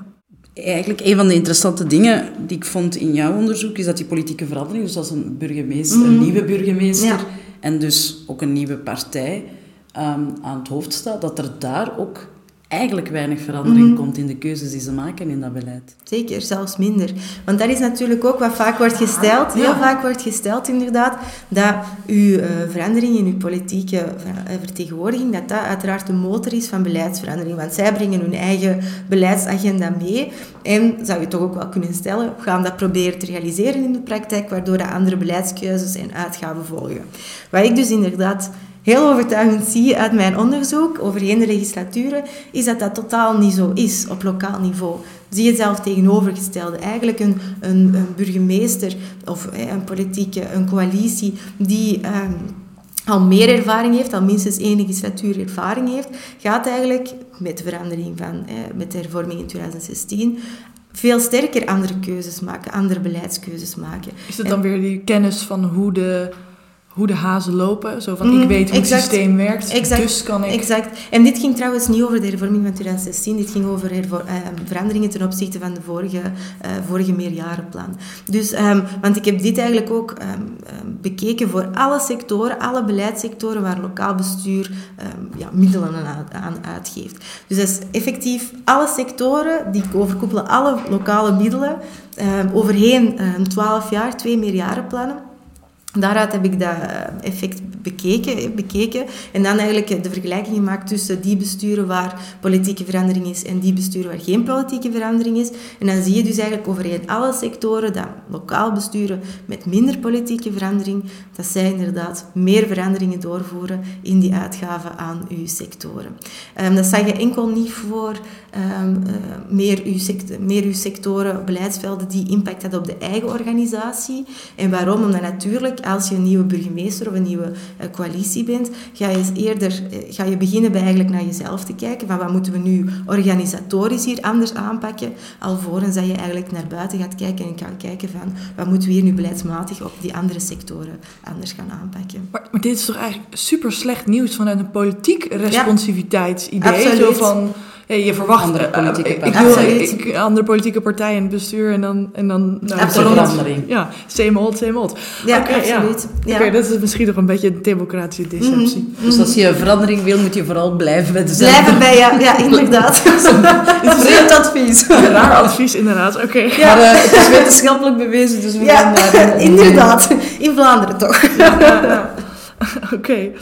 Eigenlijk een van de interessante dingen die ik vond in jouw onderzoek is dat die politieke verandering, dus als een burgemeester, een nieuwe burgemeester Ja. en dus ook een nieuwe partij ehm, aan het hoofd staat, dat er daar ook eigenlijk weinig verandering komt in de keuzes die ze maken in dat beleid. Zeker, zelfs minder. Want dat is natuurlijk ook wat vaak wordt gesteld. Heel vaak wordt gesteld inderdaad dat uw eh, verandering in uw politieke eh, vertegenwoordiging, dat dat uiteraard de motor is van beleidsverandering. Want zij brengen hun eigen beleidsagenda mee. En zou je toch ook wel kunnen stellen, we gaan dat proberen te realiseren in de praktijk, waardoor dat andere beleidskeuzes en uitgaven volgen. Wat ik dus inderdaad heel overtuigend zie uit mijn onderzoek overheen de legislaturen, is dat dat totaal niet zo is op lokaal niveau. Zie je zelf tegenovergestelde. Eigenlijk een, een, een burgemeester of een politieke een coalitie die ehm, al meer ervaring heeft, al minstens één legislatuur ervaring heeft, gaat eigenlijk met de verandering van, met de hervorming in 2016, veel sterker andere keuzes maken, andere beleidskeuzes maken. Is dat dan weer die kennis van hoe de, hoe de hazen lopen? Zo van, Mhm, ik weet hoe exact. het systeem werkt, Exact, dus kan ik... Exact. En dit ging trouwens niet over de hervorming van 2016, dit ging over hervor- eh, veranderingen ten opzichte van de vorige, eh, vorige meerjarenplan. Dus, ehm, want ik heb dit eigenlijk ook ehm, ehm, bekeken voor alle sectoren, alle beleidssectoren waar lokaal bestuur ehm, ja, middelen aan, aan uitgeeft. Dus dat is effectief alle sectoren, die overkoepelen alle lokale middelen, ehm, overheen een 12 jaar, twee meerjarenplannen. Daaruit heb ik dat effect bekeken, bekeken en dan eigenlijk de vergelijking gemaakt tussen die besturen waar politieke verandering is en die besturen waar geen politieke verandering is. En dan zie je dus eigenlijk overheen alle sectoren dat lokaal besturen met minder politieke verandering, dat zij inderdaad meer veranderingen doorvoeren in die uitgaven aan uw sectoren. Um, dat zag je enkel niet voor uh, meer, uw sect meer uw sectoren, beleidsvelden die impact hadden op de eigen organisatie. En waarom? Omdat natuurlijk als je een nieuwe burgemeester of een nieuwe uh, coalitie bent, ga je eerder uh, ga je beginnen bij eigenlijk naar jezelf te kijken van wat moeten we nu organisatorisch hier anders aanpakken, alvorens dat je eigenlijk naar buiten gaat kijken en gaat kijken van wat moeten we hier nu beleidsmatig op die andere sectoren anders gaan aanpakken. Maar, maar dit is toch eigenlijk super slecht nieuws vanuit een politiek responsiviteitsidee? Ja, zo van je verwacht andere eh, politieke partijen. Ik, ik, andere politieke partijen in het bestuur en dan... En dan nou, absoluut. verandering. Ja, same old, same old. Ja, okay, absoluut. Ja. Oké, okay, dat is misschien nog een beetje een democratische deceptie. Mm -hmm. Dus als je verandering wil, moet je vooral blijven bij dezelfde. Blijven bij, ja, ja [LAUGHS] inderdaad. dat is vreemd [LAUGHS] advies. [LAUGHS] Raar advies, inderdaad. Oké. Okay. Ja. Maar uh, het is wetenschappelijk bewezen, dus we ja, gaan daar... inderdaad. In Vlaanderen toch. [LAUGHS] Oké. Okay.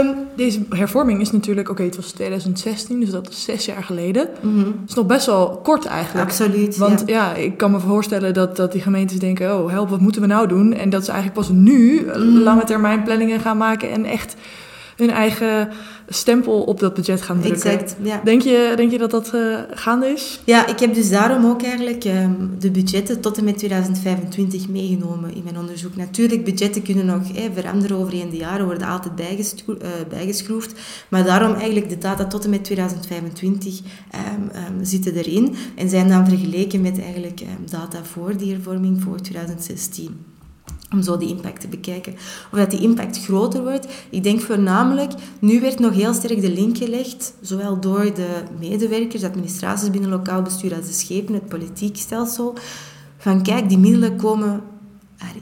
Um, deze hervorming is natuurlijk, oké, okay, het was 2016, dus dat is zes jaar geleden. Mm -hmm. Dat is nog best wel kort eigenlijk. Absoluut. Want ja. ja, ik kan me voorstellen dat, dat die gemeentes denken: oh, help, wat moeten we nou doen? En dat ze eigenlijk pas nu mm -hmm. lange termijn planningen gaan maken en echt hun eigen stempel op dat budget gaan drukken. Exact, ja. Denk je, denk je dat dat uh, gaande is? Ja, ik heb dus daarom ook eigenlijk um, de budgetten tot en met 2025 meegenomen in mijn onderzoek. Natuurlijk, budgetten kunnen nog veranderen over de jaren, worden altijd bijgeschroefd, uh, bijgeschroefd. Maar daarom eigenlijk de data tot en met 2025 um, um, zitten erin en zijn dan vergeleken met eigenlijk data voor die hervorming voor 2016 om zo die impact te bekijken. Of dat die impact groter wordt. Ik denk voornamelijk, nu werd nog heel sterk de link gelegd, zowel door de medewerkers, administraties binnen lokaal bestuur als de schepen, het politiek stelsel, van kijk, die middelen komen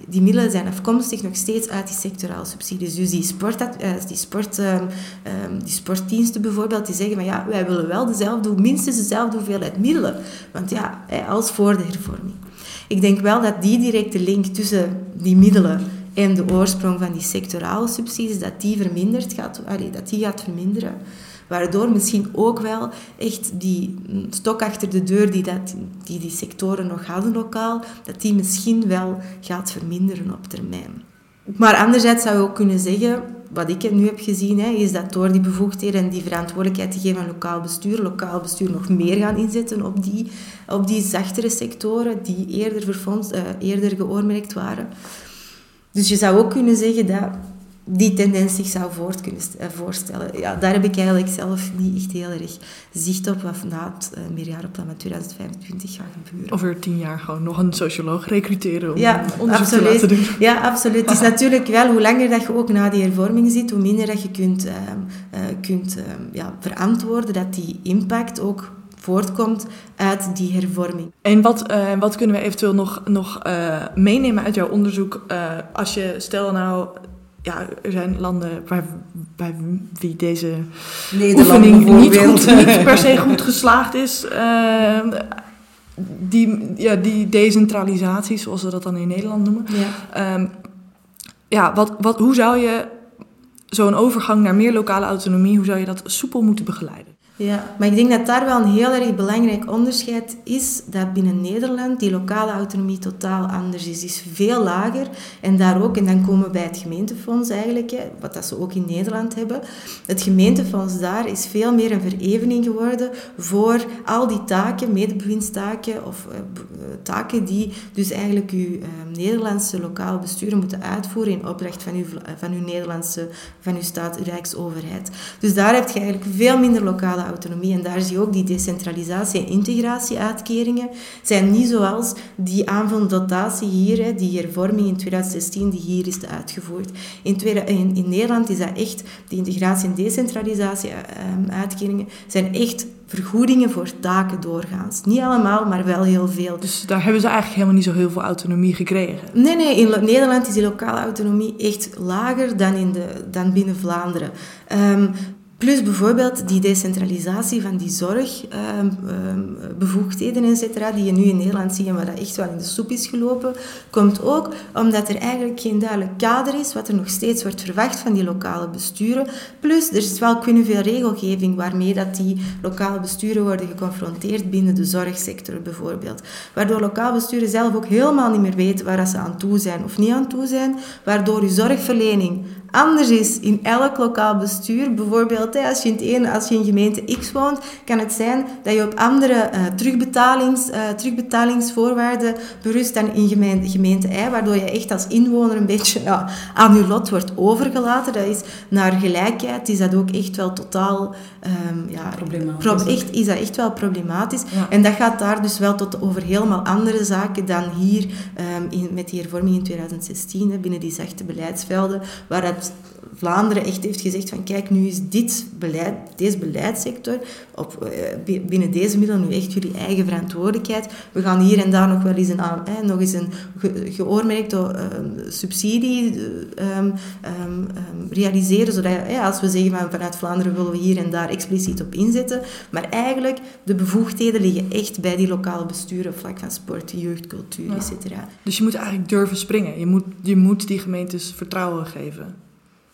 die middelen zijn afkomstig nog steeds uit die sectorale subsidies. Dus die, sport, die, sport, um, die sportdiensten bijvoorbeeld, die zeggen van ja, wij willen wel dezelfde, minstens dezelfde hoeveelheid middelen. Want ja, als voor de hervorming. Ik denk wel dat die directe link tussen die middelen en de oorsprong van die sectorale subsidies, dat die verminderd gaat, dat die gaat verminderen. Waardoor misschien ook wel echt die stok achter de deur die, dat, die die sectoren nog hadden lokaal, dat die misschien wel gaat verminderen op termijn. Maar anderzijds zou je ook kunnen zeggen, wat ik nu heb gezien, hè, is dat door die bevoegdheden en die verantwoordelijkheid te geven aan lokaal bestuur, lokaal bestuur nog meer gaan inzetten op die, op die zachtere sectoren die eerder, verfonds, uh, eerder geoormerkt waren. Dus je zou ook kunnen zeggen dat die tendens zich zou voort kunnen voorstellen. Ja, daar heb ik eigenlijk zelf niet echt heel erg zicht op wat na het uh, meerjarenplan met 2025 gaat gebeuren. Over tien jaar gewoon nog een socioloog recruteren om ja, onderzoek absoluut. te laten doen. Ja, absoluut. Het is natuurlijk wel, hoe langer dat je ook na die hervorming zit, hoe minder dat je kunt, uh, uh, kunt ja, verantwoorden dat die impact ook voortkomt uit die hervorming. En wat, uh, wat kunnen we eventueel nog, nog uh, meenemen uit jouw onderzoek uh, als je, stel nou, ja, er zijn landen bij, bij wie deze oefening niet, goed, niet per se goed geslaagd is. Uh, die, ja, die decentralisatie, zoals we dat dan in Nederland noemen. Ja, um, ja wat, wat, hoe zou je zo'n overgang naar meer lokale autonomie, hoe zou je dat soepel moeten begeleiden? Ja, maar ik denk dat daar wel een heel erg belangrijk onderscheid is dat binnen Nederland die lokale autonomie totaal anders is. Is veel lager en daar ook, en dan komen we bij het gemeentefonds eigenlijk, wat dat ze ook in Nederland hebben. Het gemeentefonds daar is veel meer een verevening geworden voor al die taken, medebewindstaken of uh, taken die dus eigenlijk uw uh, Nederlandse lokaal besturen moeten uitvoeren in opdracht van uw, van uw Nederlandse, van uw staat, Rijksoverheid. Dus daar heb je eigenlijk veel minder lokale autonomie. En daar zie je ook die decentralisatie- en integratieuitkeringen zijn niet zoals die aanvullende dotatie hier, die hervorming in 2016 die hier is uitgevoerd. In, tweede, in, in Nederland is dat echt, die integratie- en decentralisatie-uitkeringen zijn echt vergoedingen voor taken doorgaans. Niet allemaal, maar wel heel veel. Dus daar hebben ze eigenlijk helemaal niet zo heel veel autonomie gekregen? Nee, nee. In Nederland is die lokale autonomie echt lager dan, in de, dan binnen Vlaanderen. Um, Plus bijvoorbeeld die decentralisatie van die zorgbevoegdheden, ehm, ehm, uh, die je nu in Nederland ziet en waar dat echt wel in de soep is gelopen, komt ook omdat er eigenlijk geen duidelijk kader is wat er nog steeds wordt verwacht van die lokale besturen. Plus, er is wel kunnen veel regelgeving waarmee dat die lokale besturen worden geconfronteerd binnen de zorgsector bijvoorbeeld. Waardoor lokale besturen zelf ook helemaal niet meer weten waar ze aan toe zijn of niet aan toe zijn, waardoor je zorgverlening anders is in elk lokaal bestuur. Bijvoorbeeld, als je in, het ene, als je in gemeente X woont, kan het zijn dat je op andere uh, terugbetalings, uh, terugbetalingsvoorwaarden berust dan in gemeente, gemeente Y, waardoor je echt als inwoner een beetje ja, aan je lot wordt overgelaten. Dat is naar gelijkheid is dat ook echt wel totaal... Um, ja, problematisch. echt, is dat echt wel problematisch. En dat gaat daar dus wel tot over helemaal andere zaken dan hier um, in, met die hervorming in 2016, binnen die zachte beleidsvelden, waar dat Vlaanderen echt heeft gezegd van kijk, nu is dit beleid, deze beleidssector, op, eh, binnen deze middelen nu echt jullie eigen verantwoordelijkheid. We gaan hier en daar nog wel eens een, eh, nog eens een ge, geoormerkte uh, subsidie um, um, realiseren, zodat eh, als we zeggen van vanuit Vlaanderen willen we hier en daar expliciet op inzetten, maar eigenlijk de bevoegdheden liggen echt bij die lokale besturen, vlak van sport, jeugd, cultuur, ja. etc. Dus je moet eigenlijk durven springen. Je moet, je moet die gemeentes vertrouwen geven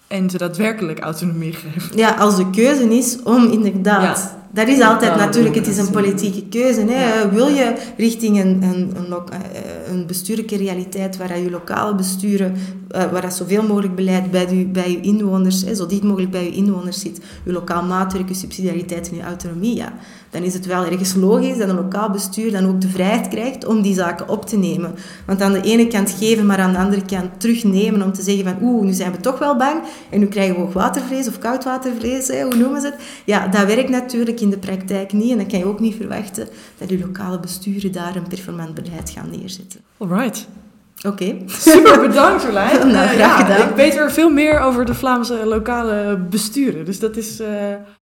en ze daadwerkelijk autonomie geven. Ja, als de keuze is om inderdaad... Dat is altijd natuurlijk, het is een politieke keuze. Hè. Wil je richting een, een, een, eh, een, bestuurlijke realiteit waar je lokale besturen, eh, waar dat zoveel mogelijk beleid bij je, bij je inwoners, hè, zo dicht mogelijk bij je inwoners zit, je lokaal maatwerk, je subsidiariteit en je autonomie, ja, dan is het wel ergens logisch dat een lokaal bestuur dan ook de vrijheid krijgt om die zaken op te nemen. Want aan de ene kant geven, maar aan de andere kant terugnemen om te zeggen van oeh, nu zijn we toch wel bang en nu krijgen we hoogwatervlees of koudwatervlees, hè, hoe noemen ze het? Ja, dat werkt natuurlijk in de praktijk niet en dan kan je ook niet verwachten dat je lokale besturen daar een performant beleid gaan neerzetten. Alright. Oké. Okay. Super bedankt, Verlijn. [LAUGHS] nou, graag gedaan. Ja, ik weet er veel meer over de Vlaamse lokale besturen. Dus dat is... Uh...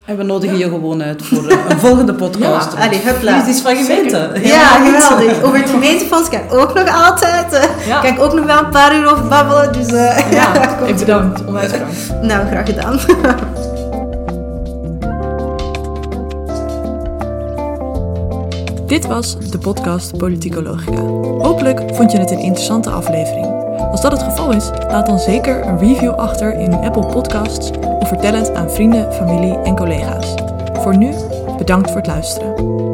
En we nodigen ja. je gewoon uit voor uh, een volgende podcast. Ja, allee, hupla. Het is van gemeente. Ja, geweldig. Over het gemeentefonds kan ook nog altijd. Uh, ja. Kan ik ook nog wel een paar uur over babbelen. Dus, ja, [LAUGHS] ik bedankt. Onwijs bedankt. nou, graag gedaan. [LAUGHS] Dit was de podcast Politicologica. Hopelijk vond je het een interessante aflevering. Als dat het geval is, laat dan zeker een review achter in Apple Podcasts of vertel het aan vrienden, familie en collega's. Voor nu, bedankt voor het luisteren.